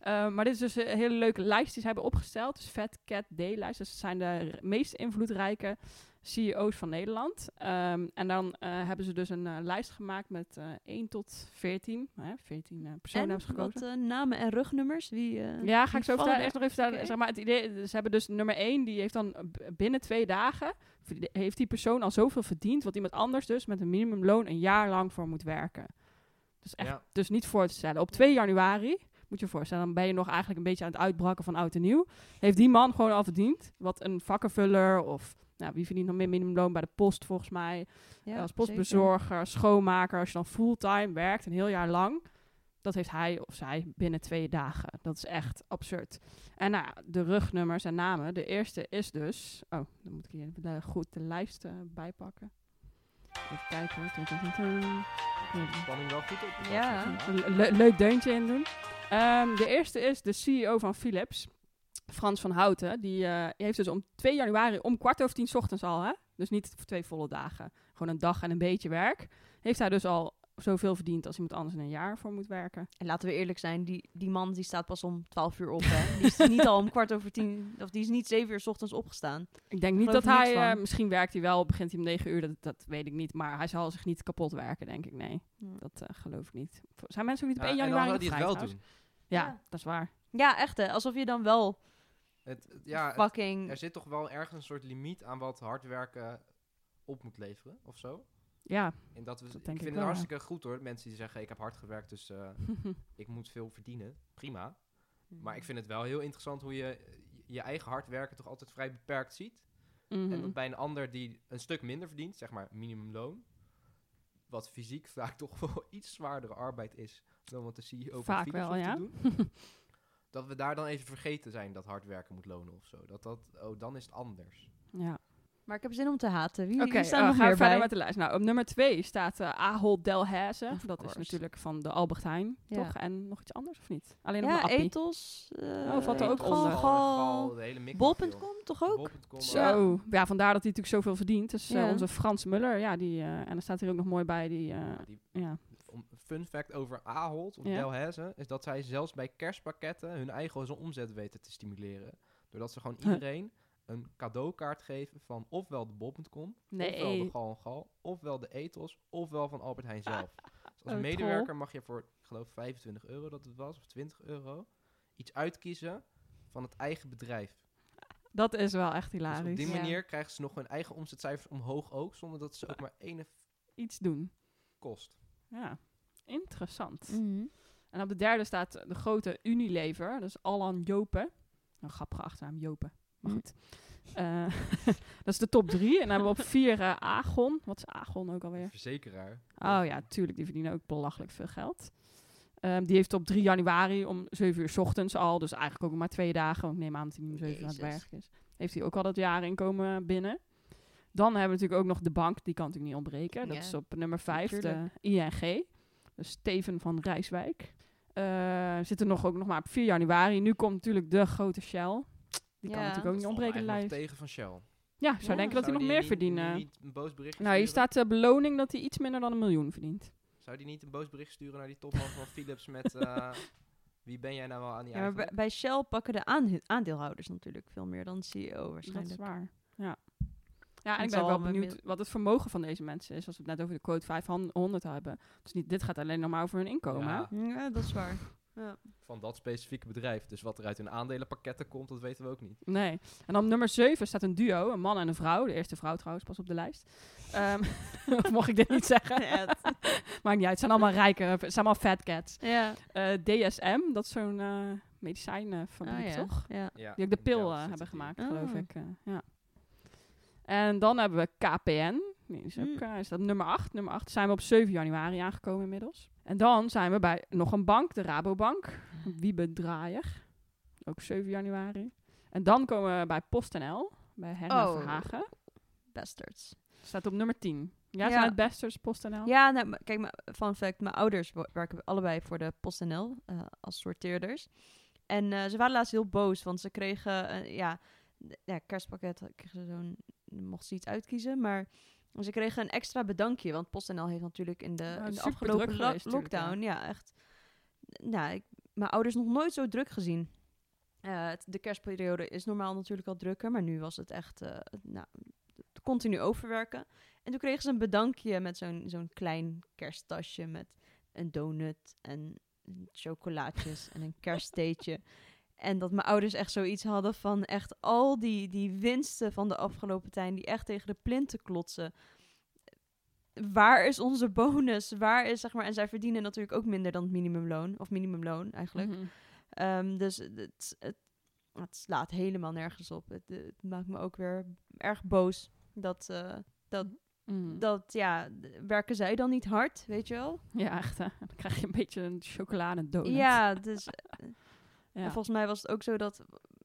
Uh, maar dit is dus een hele leuke lijst die ze hebben opgesteld. Dus Fat Cat Day-lijst. Dus het zijn de meest invloedrijke CEO's van Nederland. Um, en dan uh, hebben ze dus een uh, lijst gemaakt met uh, 1 tot 14. Hè, 14 personen hebben ze gekozen. Wat namen en rugnummers? Wie, ja, ga ik zo vertellen. Eerst nog even vertellen. Okay. Zeg maar, het idee, ze hebben dus nummer 1, die heeft dan binnen twee dagen... heeft die persoon al zoveel verdiend... wat iemand anders dus met een minimumloon een jaar lang voor moet werken. Dus echt, ja. dus niet voor te stellen. Op 2 januari moet je je voorstellen, dan ben je nog eigenlijk een beetje aan het uitbraken van oud en nieuw. Heeft die man gewoon al verdiend. Wat een vakkenvuller of nou, wie verdient nog meer minimumloon bij de post volgens mij. Ja, als postbezorger, schoonmaker. Als je dan fulltime werkt, een heel jaar lang. Dat heeft hij of zij binnen twee dagen. Dat is echt absurd. En nou, de rugnummers en namen. De eerste is dus... Oh, dan moet ik hier even de, goed de lijst uh, bijpakken. Even kijken hoor. Spanning wel goed op. Ja. Le leuk deuntje in doen. Um, de eerste is de CEO van Philips. Frans van Houten, die uh, heeft dus om 2 januari om kwart over tien ochtends al, hè? dus niet voor twee volle dagen, gewoon een dag en een beetje werk, heeft hij dus al zoveel verdient als iemand anders in een jaar voor moet werken. En laten we eerlijk zijn, die, die man die staat pas om 12 uur op. Hè? Die is niet al om kwart over tien, of die is niet zeven uur s ochtends opgestaan. Ik denk niet dat hij, eh, misschien werkt hij wel, begint hij om negen uur, dat, dat weet ik niet. Maar hij zal zich niet kapot werken, denk ik. Nee, dat eh, geloof ik niet. Zijn mensen ook niet op Ja, 1 en dan januari het wel doen. Ja, Ja. dat is waar. Ja, echt hè. Alsof je dan wel Het, het- ja, het- er zit toch wel ergens een soort limiet aan wat hard werken op moet leveren, of zo? Ja, En dat we, Dat ik vind wel, het ja. hartstikke goed hoor, mensen die zeggen ik heb hard gewerkt, dus eh, (laughs) ik moet veel verdienen. Prima. Maar ik vind het wel heel interessant hoe je je eigen hard werken toch altijd vrij beperkt ziet. Mhm. En dat bij een ander die een stuk minder verdient, zeg maar minimumloon, wat fysiek vaak (laughs) toch wel iets zwaardere arbeid is dan wat de CEO van Vaak wel, ja. te doen. (laughs) dat we daar dan even vergeten zijn dat hard werken moet lonen of zo. Dat dat, oh, dan is het anders. ja. Maar ik heb zin om te haten. Wie, Oké, wie staan eh, nog gaan we verder bij? met de lijst. Nou, op nummer twee staat eh Ahold Delhaize. Of Dat is natuurlijk van de Albert Heijn, Ja. toch? En nog iets anders, of niet? Alleen nog Ja, maar Appie. ethos. eh, Oh, valt er ook onder. Gal. Bol.com toch ook? Bol.com, Zo, ja. vandaar dat hij natuurlijk zoveel verdient. Dus eh, Ja. onze Frans Muller, ja, die, eh, en er staat hier ook nog mooi bij, die, eh, Ja, die, ja. Fun fact over Ahold of Ja. Delhaize is dat zij zelfs bij kerstpakketten hun eigen omzet weten te stimuleren. Doordat ze gewoon iedereen een cadeaukaart geven van ofwel de bol.com, Nee. ofwel de Gal en Gal, ofwel de Ethos, ofwel van Albert Heijn zelf. Dus als Oh, medewerker mag je voor, ik geloof 25 euro dat het was, of 20 euro, iets uitkiezen van het eigen bedrijf. Dat is wel echt Dus hilarisch. op die Ja. manier krijgen ze nog hun eigen omzetcijfers omhoog ook, zonder dat ze ook maar ene Iets doen. kost. Ja, interessant. Mhm. En op de derde staat de grote Unilever, dus Allan Jopen. Een grappige achternaam, Jopen. Maar Hm. goed. Eh, (laughs) dat is de top drie. En dan hebben we op vier eh, Agon. Wat is Agon ook alweer? Verzekeraar. Oh ja, tuurlijk. Die verdienen ook belachelijk veel geld. Ehm, die heeft op 3 januari om 7 uur 's ochtends al, dus eigenlijk ook maar twee dagen, want ik neem aan dat hij niet om 7 uur aan het werk is. Heeft hij ook al dat jaarinkomen binnen. Dan hebben we natuurlijk ook nog de bank, die kan natuurlijk niet ontbreken. Dat Ja, is op nummer 5, de. ING. Dus Steven van Rijswijk. Eh zit er nog ook nog maar op 4 januari. Nu komt natuurlijk de grote Shell. Die kan natuurlijk ook niet ontbreken lijst. tegen van Shell. Ja, zou Ja. denken dat hij nog meer niet- verdienen. niet een boos bericht Nou, hier staat de beloning dat hij iets minder dan een miljoen verdient. Zou die niet een boos bericht sturen naar die topman van Philips met... eh, (laughs) wie ben jij nou wel aan die Ja, maar bij, Shell pakken de aande- aandeelhouders natuurlijk veel meer dan CEO Dat waarschijnlijk. is waar. Ja. Ja, en ik ben wel benieuwd wat het vermogen van deze mensen is. Als we het net over de quote 500 hebben. Dus niet, dit gaat alleen nog maar over hun inkomen. Ja. Ja, dat is waar. Ja. Van dat specifieke bedrijf. Dus wat er uit hun aandelenpakketten komt, dat weten we ook niet. Nee. En dan op nummer 7 staat een duo, een man en een vrouw. De eerste vrouw trouwens, pas op de lijst. Ehm, (laughs) of mocht ik dit niet zeggen? (laughs) Maakt niet uit, het zijn allemaal rijke, het zijn allemaal fat cats. ja. Eh, DSM, dat is zo'n eh medicijnenfabriek, Ah, ja. toch? Ja. Ja, Die ook de pil hebben gemaakt, Ah. geloof ik. eh, ja. En dan hebben we KPN. Is, ook, Mm. eh, is dat nummer 8. Nummer 8 zijn we op 7 januari aangekomen inmiddels. En dan zijn we bij nog een bank, de Rabobank. Wiebe Draaier. Ook 7 januari. En dan komen we bij PostNL, bij Herna Oh. Verhagen. Bastards. Staat op nummer 10. Ja, Ja. zijn het besters PostNL? Ja, nou, kijk, maar fun fact, mijn ouders werken allebei voor de PostNL eh als sorteerders. En eh, ze waren laatst heel boos, want ze kregen, ja, ja, kerstpakket, kregen ze zo'n, mocht ze iets uitkiezen, maar ze kregen een extra bedankje, want PostNL heeft natuurlijk in de, Ja, in de afgelopen lo- lockdown, ja. echt, nou, ik, mijn ouders nog nooit zo druk gezien. Eh, het- de kerstperiode is normaal natuurlijk al drukker, maar nu was het echt, eh, nou, continu overwerken. En toen kregen ze een bedankje met zo'n zo'n klein kersttasje met een donut en chocolaatjes en een (laughs) kersttheetje. En dat mijn ouders echt zoiets hadden van echt al die, die winsten van de afgelopen tijd, die echt tegen de plinten klotsen. Waar is onze bonus? Waar is, zeg maar, en zij verdienen natuurlijk ook minder dan het minimumloon, of minimumloon eigenlijk. Mhm. Ehm, dus het, het, het slaat helemaal nergens op. Het, het maakt me ook weer erg boos dat, eh, dat, Mhm. dat, ja, werken zij dan niet hard, weet je wel? Ja, echt. Hè? Dan krijg je een beetje een chocoladedonut. Ja, dus. (laughs) en volgens mij was het ook zo dat,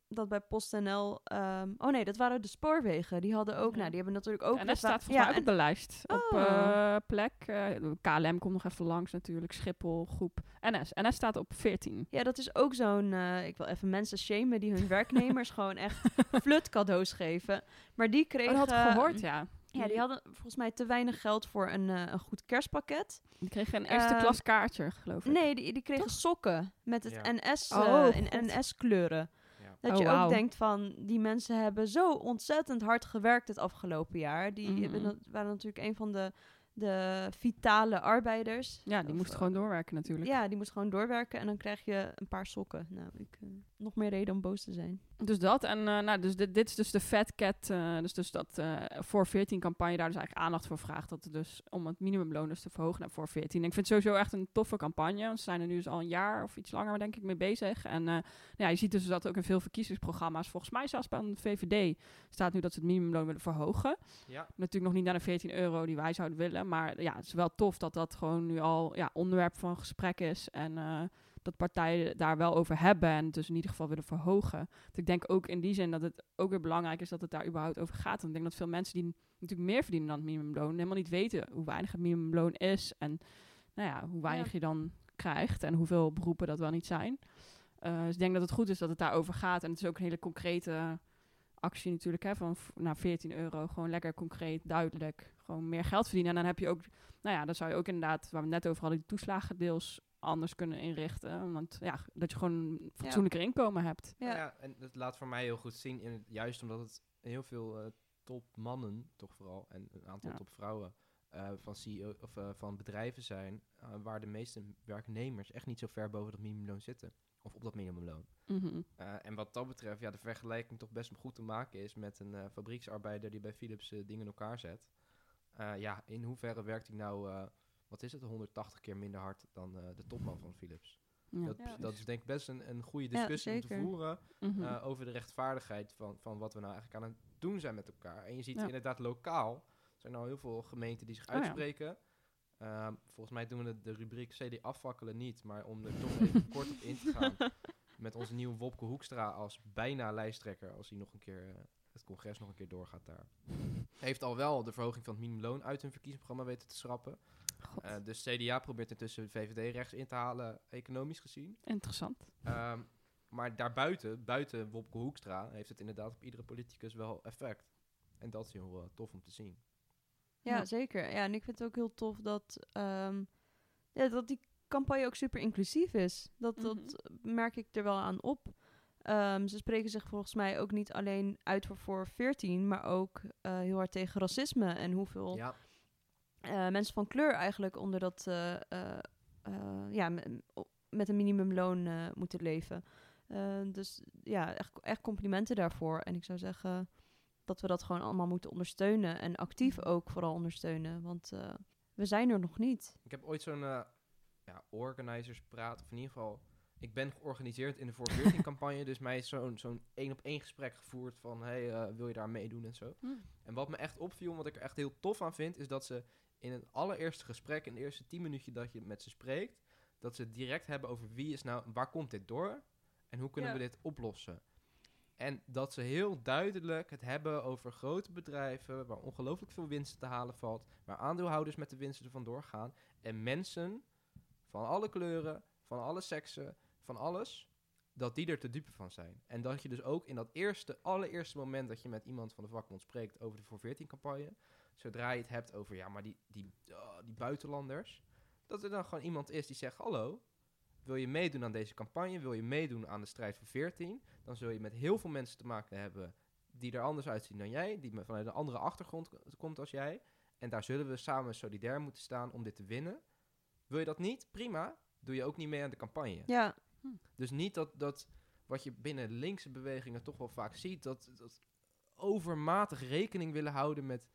dat bij PostNL, ehm oh nee, dat waren de spoorwegen. Die hadden ook, nou, die hebben natuurlijk ook... en dat staat volgens mij ook op de lijst. Op Oh. eh, plek. eh, KLM komt nog even langs natuurlijk. Schiphol, groep. NS. NS staat op 14. Ja, dat is ook zo'n, eh, ik wil even mensen shamen die hun werknemers (laughs) gewoon echt flut cadeaus geven. Maar die Oh, kregen... dat had gehoord, ja. Ja, die hadden volgens mij te weinig geld voor een, uh, een goed kerstpakket. Die kregen een eerste uh, klas kaartje, geloof ik. Nee, die, die kregen sokken met het NS uh, in NS-kleuren. Ja. Dat je oh, ook denkt van, die mensen hebben zo ontzettend hard gewerkt het afgelopen jaar. Die hebben, waren natuurlijk een van de, de vitale arbeiders. Ja, die Of, moest eh, gewoon doorwerken natuurlijk. Ja, die moest gewoon doorwerken en dan krijg je een paar sokken. Nou, ik, eh, nog meer reden om boos te zijn. Dus dat. En eh, nou, dus dit, dit is dus de Fat Cat. eh, dus, dus dat eh, voor 14 campagne daar dus eigenlijk aandacht voor vraagt. Dat het dus om het minimumloon dus te verhogen naar voor 14. En ik vind het sowieso echt een toffe campagne. Want ze zijn er nu dus al een jaar of iets langer denk ik mee bezig. En eh, ja, je ziet dus dat ook in veel verkiezingsprogramma's. Volgens mij zelfs bij de VVD staat nu dat ze het minimumloon willen verhogen. Ja, Natuurlijk nog niet naar de 14 euro die wij zouden willen. Maar ja, het is wel tof dat dat gewoon nu al ja, onderwerp van gesprek is. En eh, dat partijen daar wel over hebben. En het dus in ieder geval willen verhogen. Want ik denk ook in die zin dat het ook weer belangrijk is dat het daar überhaupt over gaat. Want ik denk dat veel mensen die natuurlijk meer verdienen dan het minimumloon... helemaal niet weten hoe weinig het minimumloon is. En nou ja, hoe weinig Ja. je dan krijgt. En hoeveel beroepen dat wel niet zijn. Eh, dus ik denk dat het goed is dat het daarover gaat. En het is ook een hele concrete actie natuurlijk, hè, van naar 14 euro. Gewoon lekker concreet, duidelijk. Gewoon meer geld verdienen. En dan heb je ook, nou ja, dan zou je ook inderdaad, waar we net over hadden, die toeslagen deels anders kunnen inrichten. Want ja, dat je gewoon een fatsoenlijker inkomen hebt. Ja. ja. en dat laat voor mij heel goed zien, in het, juist omdat het heel veel eh topmannen, toch vooral, en een aantal Ja. topvrouwen eh, van, CEO, of, eh, van bedrijven zijn, waar de meeste werknemers echt niet zo ver boven dat minimumloon zitten. Of op dat minimumloon. Mhm. Eh, en wat dat betreft, ja, de vergelijking toch best goed te maken is met een eh, fabrieksarbeider die bij Philips dingen in elkaar zet. Eh, ja, in hoeverre werkt hij nou, eh, wat is het, 180 keer minder hard dan eh, de topman van Philips? Ja, dat, Ja. dat is denk ik best een, een goede Ja, discussie om te voeren Mhm. eh, over de rechtvaardigheid van, van wat we nou eigenlijk aan het doen zijn met elkaar. En je ziet Ja. inderdaad lokaal, er zijn al heel veel gemeenten die zich Oh ja. uitspreken. Ehm, volgens mij doen we de, de rubriek CD afvakkelen niet, maar om er toch even (laughs) kort op in te gaan. Met onze nieuwe Wopke Hoekstra als bijna lijsttrekker, als hij nog een keer eh, het congres nog een keer doorgaat daar. Heeft al wel de verhoging van het minimumloon uit hun verkiezingsprogramma weten te schrappen. Eh dus CDA probeert intussen VVD rechts in te halen, economisch gezien. interessant. Ehm, maar daarbuiten, buiten Wopke Hoekstra, heeft het inderdaad op iedere politicus wel effect. En dat is heel eh, tof om te zien. Ja, Ja. zeker. Ja, en ik vind het ook heel tof dat, ehm, ja, dat die campagne ook super inclusief is. Dat, dat merk ik er wel aan op. Ehm, ze spreken zich volgens mij ook niet alleen uit voor, voor 14, maar ook eh, heel hard tegen racisme en hoeveel Ja, mensen van kleur eigenlijk onder dat, eh, eh, eh, ja, met een minimumloon eh, moeten leven. Eh, dus ja, echt, echt complimenten daarvoor. En ik zou zeggen dat we dat gewoon allemaal moeten ondersteunen en actief ook vooral ondersteunen, want eh, we zijn er nog niet. ik heb ooit zo'n eh ja, organizerspraat, of in ieder geval... Ik ben georganiseerd in de voor 14 (laughs) campagne, dus mij is zo'n zo'n één op één gesprek gevoerd van, hey, eh, wil je daar meedoen en zo. Hm. En wat me echt opviel, wat ik er echt heel tof aan vind, is dat ze in het allereerste gesprek, in de eerste 10 minuutjes dat je met ze spreekt, dat ze het direct hebben over wie is nou, waar komt dit door en hoe kunnen Ja. we dit oplossen. En dat ze heel duidelijk het hebben over grote bedrijven waar ongelooflijk veel winst te halen valt, waar aandeelhouders met de winsten er vandoor gaan en mensen van alle kleuren, van alle seksen, van alles, dat die er te dupe van zijn. En dat je dus ook in dat eerste, allereerste moment dat je met iemand van de vakbond spreekt over de voor 14 campagne, zodra je het hebt over, ja, maar die, die, oh, die buitenlanders, dat er dan gewoon iemand is die zegt, hallo, wil je meedoen aan deze campagne, wil je meedoen aan de strijd voor 14, dan zul je met heel veel mensen te maken hebben die er anders uitzien dan jij, die vanuit een andere achtergrond komt als jij. En daar zullen we samen solidair moeten staan om dit te winnen. Wil je dat niet? Prima. Doe je ook niet mee aan de campagne. Ja, Dus niet dat, dat wat je binnen linkse bewegingen toch wel vaak ziet, dat, dat overmatig rekening willen houden met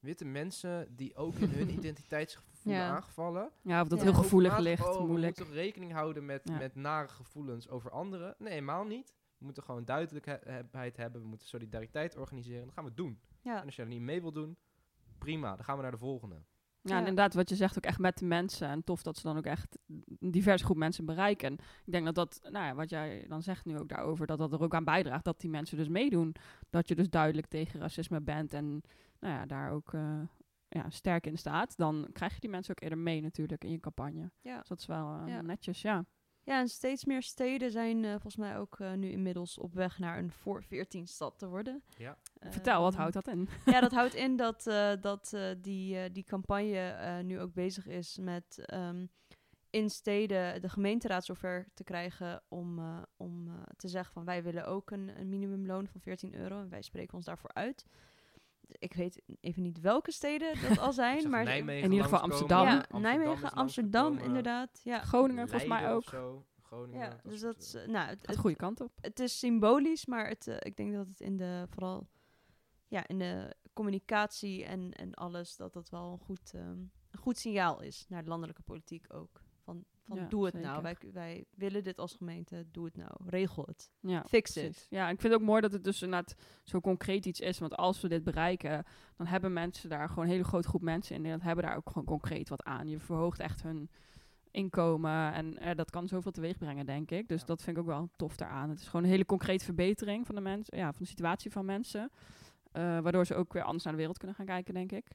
witte mensen die ook in hun (laughs) identiteitsgevoel Ja. aangevallen. Ja, of dat Ja. heel gevoelig ligt, oh, We moeilijk. moeten toch rekening houden met, Ja. met nare gevoelens over anderen? Nee, helemaal niet. We moeten gewoon duidelijkheid hebben. We moeten solidariteit organiseren. Dat gaan we doen. ja. En als je er niet mee wil doen, prima. Dan gaan we naar de volgende. Ja, en inderdaad, wat je zegt, ook echt met de mensen. En tof dat ze dan ook echt een diverse groep mensen bereiken. En ik denk dat dat, nou ja, wat jij dan zegt nu ook daarover, dat dat er ook aan bijdraagt dat die mensen dus meedoen. Dat je dus duidelijk tegen racisme bent en nou ja, daar ook eh, ja, sterk in staat. Dan krijg je die mensen ook eerder mee natuurlijk in je campagne. Ja. Dus dat is wel eh, Ja. netjes, ja. Ja, en steeds meer steden zijn uh, volgens mij ook uh, nu inmiddels op weg naar een voor 14 stad te worden. Ja. Uh, Vertel, wat houdt dat in? ja, dat (laughs) houdt in dat, dat die, die campagne nu ook bezig is met um, in steden de gemeenteraad zover te krijgen om, om te zeggen van wij willen ook een, een minimumloon van 14 euro en wij spreken ons daarvoor uit ik weet even niet welke steden dat (laughs) al zijn, maar Nijmegen in ieder geval Amsterdam. Ja, Nijmegen, Amsterdam inderdaad. Ja. Groningen volgens mij ook. Zo. Groningen, ja, dus dat is, nou, het, de goede kant op. Het is symbolisch, maar het, uh, ik denk dat het in de vooral ja, in de communicatie en, en alles dat dat wel een goed, um, een goed signaal is naar de landelijke politiek ook. Van, ja, doe het nou. zeker. nou. Wij, wij willen dit als gemeente, doe het nou. Regel het. Ja, Fix it. Ja, ik vind het ook mooi dat het dus inderdaad zo concreet iets is. Want als we dit bereiken, dan hebben mensen daar gewoon een hele grote groep mensen in. En hebben daar ook gewoon concreet wat aan. Je verhoogt echt hun inkomen. En eh, dat kan zoveel teweeg brengen, denk ik. Dus dat vind ik ook wel tof daaraan. Het is gewoon een hele concrete verbetering van de, mensen, ja, van de situatie van mensen. Uh, waardoor ze ook weer anders naar de wereld kunnen gaan kijken, denk ik.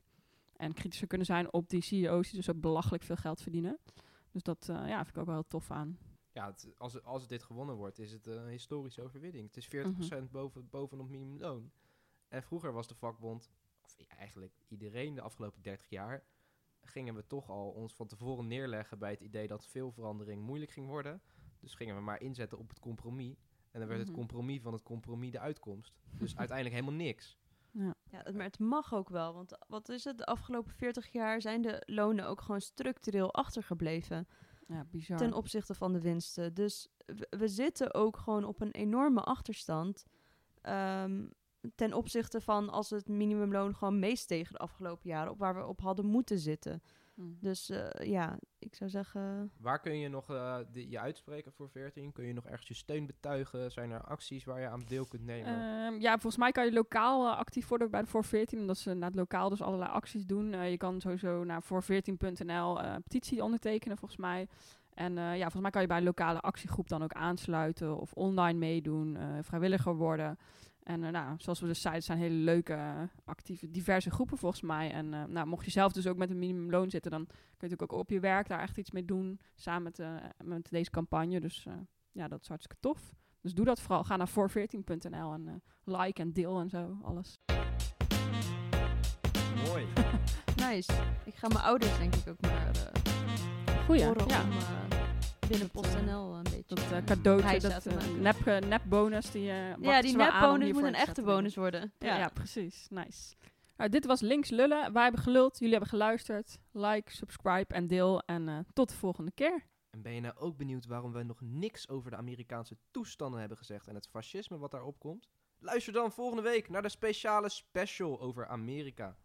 En kritischer kunnen zijn op die CEO's die dus ook belachelijk veel geld verdienen. Dus dat uh, ja, vind ik ook wel heel tof aan. Ja, het, als, als dit gewonnen wordt, is het een historische overwinning. Het is 40% mm -hmm. boven, bovenop minimumloon. En vroeger was de vakbond, of eigenlijk iedereen de afgelopen 30 jaar, gingen we toch al ons van tevoren neerleggen bij het idee dat veel verandering moeilijk ging worden. Dus gingen we maar inzetten op het compromis. En dan werd het mhm. compromis van het compromis de uitkomst. Dus (laughs) uiteindelijk helemaal niks. Ja. ja, maar het mag ook wel. Want wat is het? De afgelopen 40 jaar zijn de lonen ook gewoon structureel achtergebleven. Ja, bizar. Ten opzichte van de winsten. Dus we, zitten ook gewoon op een enorme achterstand. Um, ten opzichte van als het minimumloon gewoon meest tegen de afgelopen jaren, op waar we op hadden moeten zitten. Hmm. Dus uh, ja, ik zou zeggen. Waar kun je nog uh, de, je uitspreken voor 14? Kun je nog ergens je steun betuigen? Zijn er acties waar je aan deel kunt nemen? Uh, ja, volgens mij kan je lokaal uh, actief worden bij de voor 14, omdat ze naar het lokaal dus allerlei acties doen. je kan sowieso naar voor14.nl petitie ondertekenen, volgens mij. En ja, volgens mij kan je bij een lokale actiegroep dan ook aansluiten of online meedoen, vrijwilliger worden. En uh, nou, zoals we dus zeiden, zijn hele leuke, uh, actieve, diverse groepen volgens mij. En uh, nou, mocht je zelf dus ook met een minimumloon zitten, dan kun je natuurlijk ook op je werk daar echt iets mee doen. Samen met, met deze campagne. Dus ja, dat is hartstikke tof. Dus doe dat vooral. Ga naar voor14.nl en like en deel en zo, alles. Mooi. (laughs) nice. Ik ga mijn ouders denk ik ook maar Goeie, ja. om binnen PostNL een beetje. Dat uh, cadeautje, dat uh, nep, uh, nepbonus die je Ja, die nepbonus moet een echte bonus worden. Ja, ja precies. Nice. Nou, dit was Links Lullen. Wij hebben geluld, jullie hebben geluisterd. Like, subscribe en deel. En tot de volgende keer. En ben je nou ook benieuwd waarom we nog niks over de Amerikaanse toestanden hebben gezegd en het fascisme wat daarop komt? Luister dan volgende week naar de speciale special over Amerika.